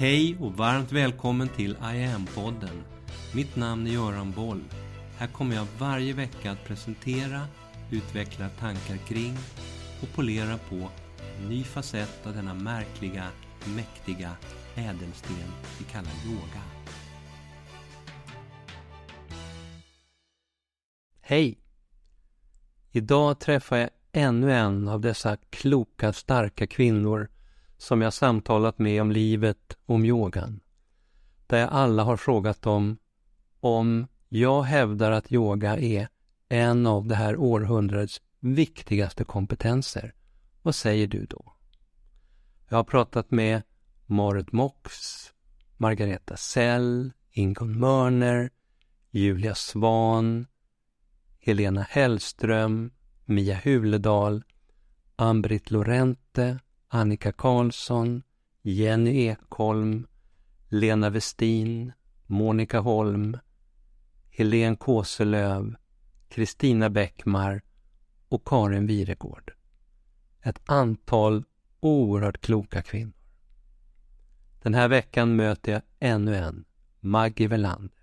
Hej och varmt välkommen till I am-podden. Mitt namn är Göran Boll. Här kommer jag varje vecka att presentera, utveckla tankar kring och polera på en ny facett av denna märkliga, mäktiga ädelsten vi kallar yoga. Hej! Idag träffar jag ännu en av dessa kloka, starka kvinnor som jag samtalat med om livet, om yogan. Där jag alla har frågat dem om jag hävdar att yoga är en av det här århundradets viktigaste kompetenser. Vad säger du då? Jag har pratat med Marit Mox, Margareta Sell, Ingon Mörner, Julia Svan, Helena Hellström, Mia Huledal, Ambrit Lorente, Annika Karlsson, Jenny Ekholm, Lena Westin, Monica Holm, Helene Kåselöv, Kristina Bäckmar och Karin Viregård. Ett antal oerhört kloka kvinnor. Den här veckan möter jag ännu en, Maggie Velander.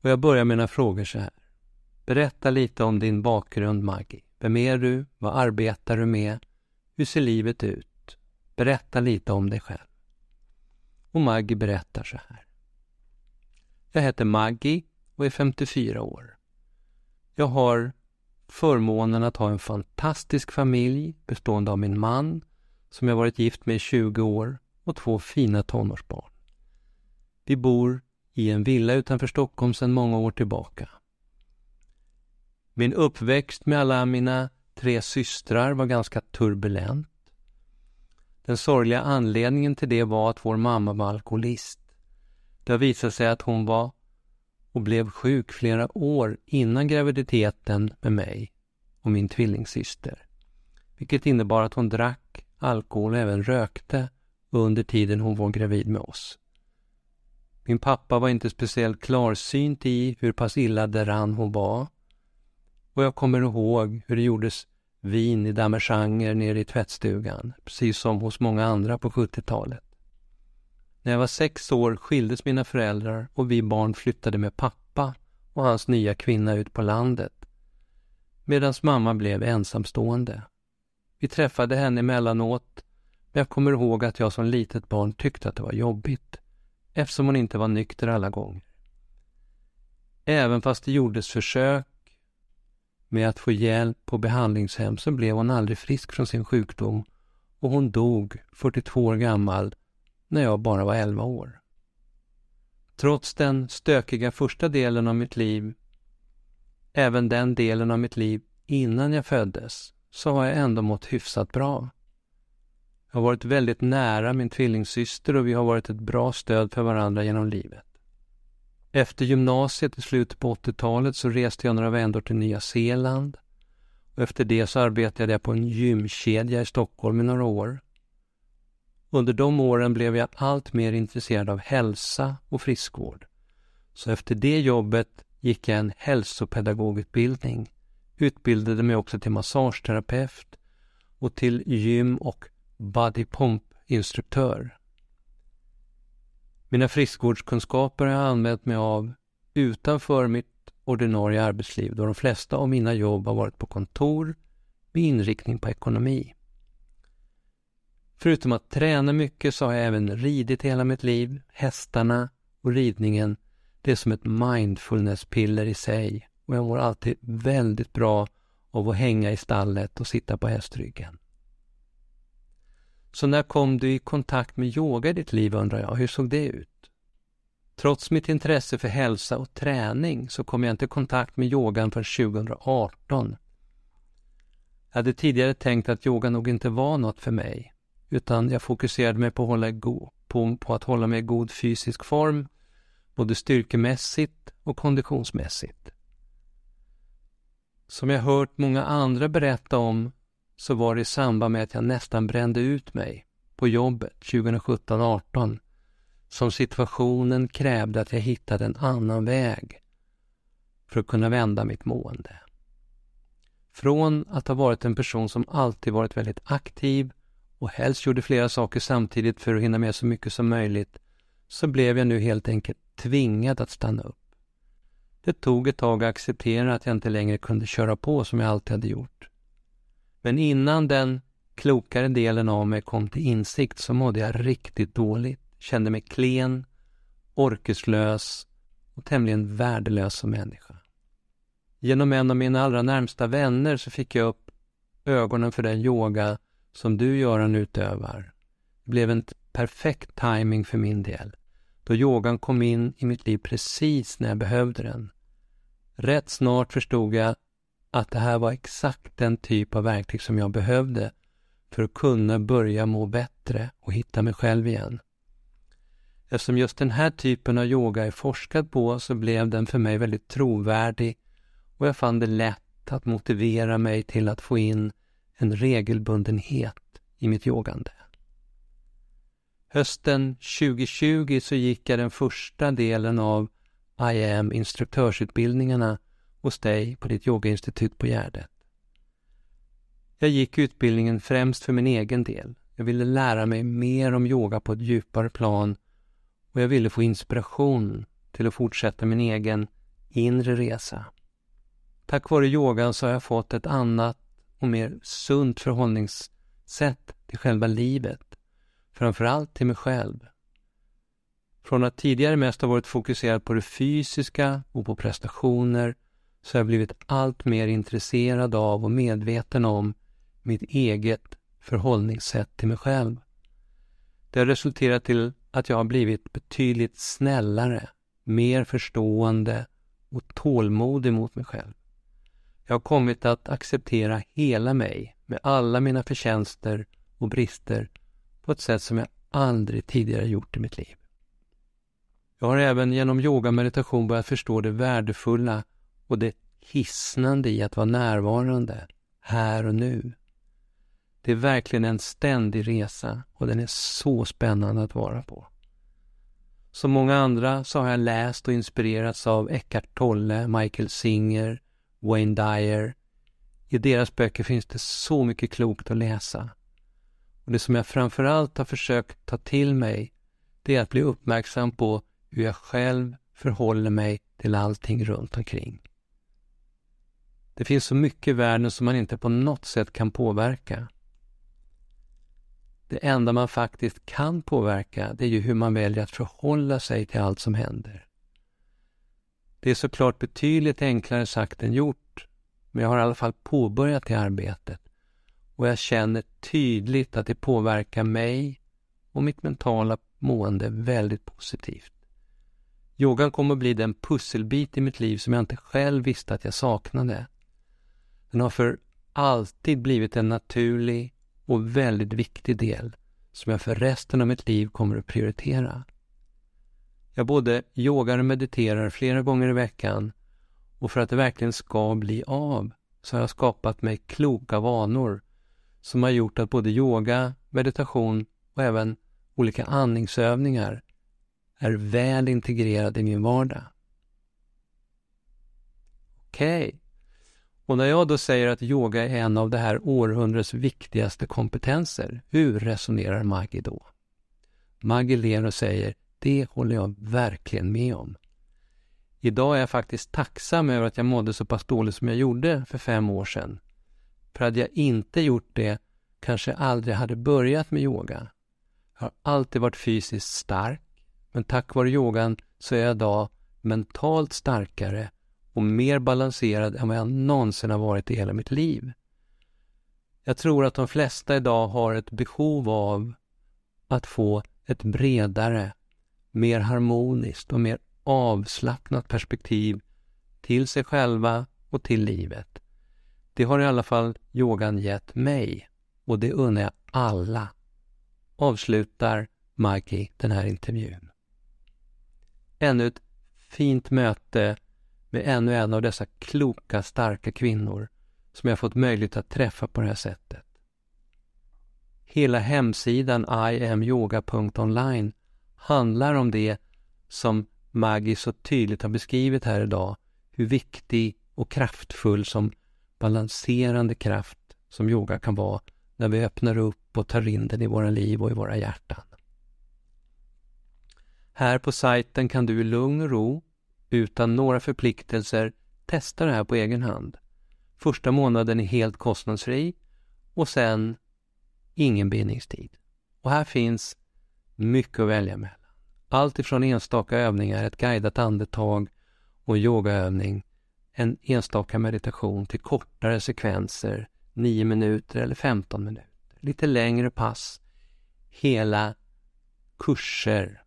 Och jag börjar med några frågor så här. Berätta lite om din bakgrund, Maggie. Vem är du? Vad arbetar du med? Hur ser livet ut? Berätta lite om dig själv. Och Maggie berättar så här. Jag heter Maggie och är 54 år. Jag har förmånen att ha en fantastisk familj bestående av min man, som jag varit gift med i 20 år, och två fina tonårsbarn. Vi bor i en villa utanför Stockholm sedan många år tillbaka. Min uppväxt med alla mina tre systrar var ganska turbulent. Den sorgliga anledningen till det var att vår mamma var alkoholist. Det har visat sig att hon var och blev sjuk flera år innan graviditeten med mig och min tvillingsyster. Vilket innebar att hon drack alkohol och även rökte under tiden hon var gravid med oss. Min pappa var inte speciellt klarsynt i hur pass illa däran hon var och jag kommer ihåg hur det gjordes vin i damejeanner nere i tvättstugan, precis som hos många andra på 70-talet. När jag var sex år skildes mina föräldrar och vi barn flyttade med pappa och hans nya kvinna ut på landet. Medan mamma blev ensamstående. Vi träffade henne emellanåt, men jag kommer ihåg att jag som litet barn tyckte att det var jobbigt, eftersom hon inte var nykter alla gånger. Även fast det gjordes försök med att få hjälp på behandlingshem så blev hon aldrig frisk från sin sjukdom och hon dog 42 år gammal när jag bara var 11 år. Trots den stökiga första delen av mitt liv, även den delen av mitt liv innan jag föddes, så har jag ändå mått hyfsat bra. Jag har varit väldigt nära min tvillingsyster och vi har varit ett bra stöd för varandra genom livet. Efter gymnasiet i slutet på 80-talet så reste jag några vändor till Nya Zeeland. Och efter det så arbetade jag på en gymkedja i Stockholm i några år. Under de åren blev jag allt mer intresserad av hälsa och friskvård. Så efter det jobbet gick jag en hälsopedagogutbildning, utbildade mig också till massageterapeut och till gym och body pump-instruktör. Mina friskvårdskunskaper har jag använt mig av utanför mitt ordinarie arbetsliv då de flesta av mina jobb har varit på kontor med inriktning på ekonomi. Förutom att träna mycket så har jag även ridit hela mitt liv. Hästarna och ridningen, det är som ett mindfulnesspiller i sig och jag mår alltid väldigt bra av att hänga i stallet och sitta på hästryggen. Så när kom du i kontakt med yoga i ditt liv undrar jag, hur såg det ut? Trots mitt intresse för hälsa och träning så kom jag inte i kontakt med yogan förrän 2018. Jag hade tidigare tänkt att yoga nog inte var något för mig, utan jag fokuserade mig på att hålla, på, på att hålla mig i god fysisk form, både styrkemässigt och konditionsmässigt. Som jag hört många andra berätta om så var det i samband med att jag nästan brände ut mig på jobbet 2017-18 som situationen krävde att jag hittade en annan väg för att kunna vända mitt mående. Från att ha varit en person som alltid varit väldigt aktiv och helst gjorde flera saker samtidigt för att hinna med så mycket som möjligt så blev jag nu helt enkelt tvingad att stanna upp. Det tog ett tag att acceptera att jag inte längre kunde köra på som jag alltid hade gjort. Men innan den klokare delen av mig kom till insikt så mådde jag riktigt dåligt, kände mig klen, orkeslös och tämligen värdelös som människa. Genom en av mina allra närmsta vänner så fick jag upp ögonen för den yoga som du Göran utövar. Det blev en perfekt timing för min del, då yogan kom in i mitt liv precis när jag behövde den. Rätt snart förstod jag att det här var exakt den typ av verktyg som jag behövde för att kunna börja må bättre och hitta mig själv igen. Eftersom just den här typen av yoga är forskad på så blev den för mig väldigt trovärdig och jag fann det lätt att motivera mig till att få in en regelbundenhet i mitt yogande. Hösten 2020 så gick jag den första delen av I am instruktörsutbildningarna hos dig på ditt yogainstitut på Gärdet. Jag gick utbildningen främst för min egen del. Jag ville lära mig mer om yoga på ett djupare plan och jag ville få inspiration till att fortsätta min egen inre resa. Tack vare yogan så har jag fått ett annat och mer sunt förhållningssätt till själva livet. Framförallt till mig själv. Från att tidigare mest ha varit fokuserad på det fysiska och på prestationer så har jag blivit allt mer intresserad av och medveten om mitt eget förhållningssätt till mig själv. Det har resulterat till att jag har blivit betydligt snällare, mer förstående och tålmodig mot mig själv. Jag har kommit att acceptera hela mig med alla mina förtjänster och brister på ett sätt som jag aldrig tidigare gjort i mitt liv. Jag har även genom yoga och meditation börjat förstå det värdefulla och det hisnande i att vara närvarande, här och nu. Det är verkligen en ständig resa och den är så spännande att vara på. Som många andra så har jag läst och inspirerats av Eckart Tolle, Michael Singer, Wayne Dyer. I deras böcker finns det så mycket klokt att läsa. Och Det som jag framförallt har försökt ta till mig, det är att bli uppmärksam på hur jag själv förhåller mig till allting runt omkring. Det finns så mycket i världen som man inte på något sätt kan påverka. Det enda man faktiskt kan påverka, det är ju hur man väljer att förhålla sig till allt som händer. Det är såklart betydligt enklare sagt än gjort, men jag har i alla fall påbörjat det arbetet och jag känner tydligt att det påverkar mig och mitt mentala mående väldigt positivt. Yogan kommer att bli den pusselbit i mitt liv som jag inte själv visste att jag saknade. Den har för alltid blivit en naturlig och väldigt viktig del som jag för resten av mitt liv kommer att prioritera. Jag både yogar och mediterar flera gånger i veckan och för att det verkligen ska bli av så har jag skapat mig kloka vanor som har gjort att både yoga, meditation och även olika andningsövningar är väl integrerade i min vardag. Okej. Okay. Och när jag då säger att yoga är en av det här århundradets viktigaste kompetenser, hur resonerar Maggie då? Maggie ler och säger det håller jag verkligen med om. Idag är jag faktiskt tacksam över att jag mådde så pass dåligt som jag gjorde för fem år sedan. För hade jag inte gjort det kanske jag aldrig hade börjat med yoga. Jag har alltid varit fysiskt stark, men tack vare yogan så är jag idag mentalt starkare och mer balanserad än vad jag någonsin har varit i hela mitt liv. Jag tror att de flesta idag har ett behov av att få ett bredare mer harmoniskt och mer avslappnat perspektiv till sig själva och till livet. Det har i alla fall yogan gett mig och det unnar jag alla. Avslutar Mikey den här intervjun. Ännu ett fint möte med ännu en av dessa kloka, starka kvinnor som jag fått möjlighet att träffa på det här sättet. Hela hemsidan iamyoga.online handlar om det som Maggie så tydligt har beskrivit här idag, hur viktig och kraftfull som balanserande kraft som yoga kan vara när vi öppnar upp och tar in den i våra liv och i våra hjärtan. Här på sajten kan du i lugn och ro, utan några förpliktelser, testa det här på egen hand. Första månaden är helt kostnadsfri och sen ingen bindningstid. Och här finns mycket att välja mellan. Allt ifrån enstaka övningar, ett guidat andetag och yogaövning, en enstaka meditation till kortare sekvenser, 9 minuter eller 15 minuter. Lite längre pass, hela kurser,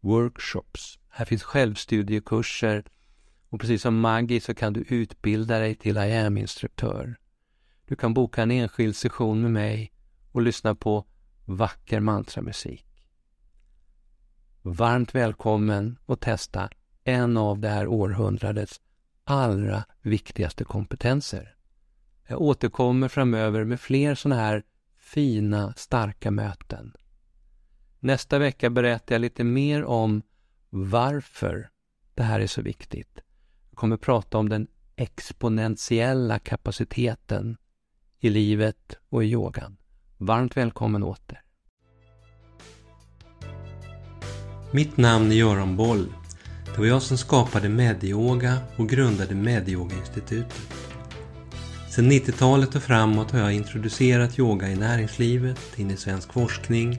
workshops. Här finns självstudiekurser och precis som Maggie så kan du utbilda dig till I am-instruktör. Du kan boka en enskild session med mig och lyssna på vacker mantramusik. Varmt välkommen att testa en av det här århundradets allra viktigaste kompetenser. Jag återkommer framöver med fler sådana här fina, starka möten. Nästa vecka berättar jag lite mer om varför det här är så viktigt. Jag kommer prata om den exponentiella kapaciteten i livet och i yogan. Varmt välkommen åter. Mitt namn är Göran Boll. Det var jag som skapade Medyoga och grundade Medyoga-institutet. Sedan 90-talet och framåt har jag introducerat yoga i näringslivet, in i svensk forskning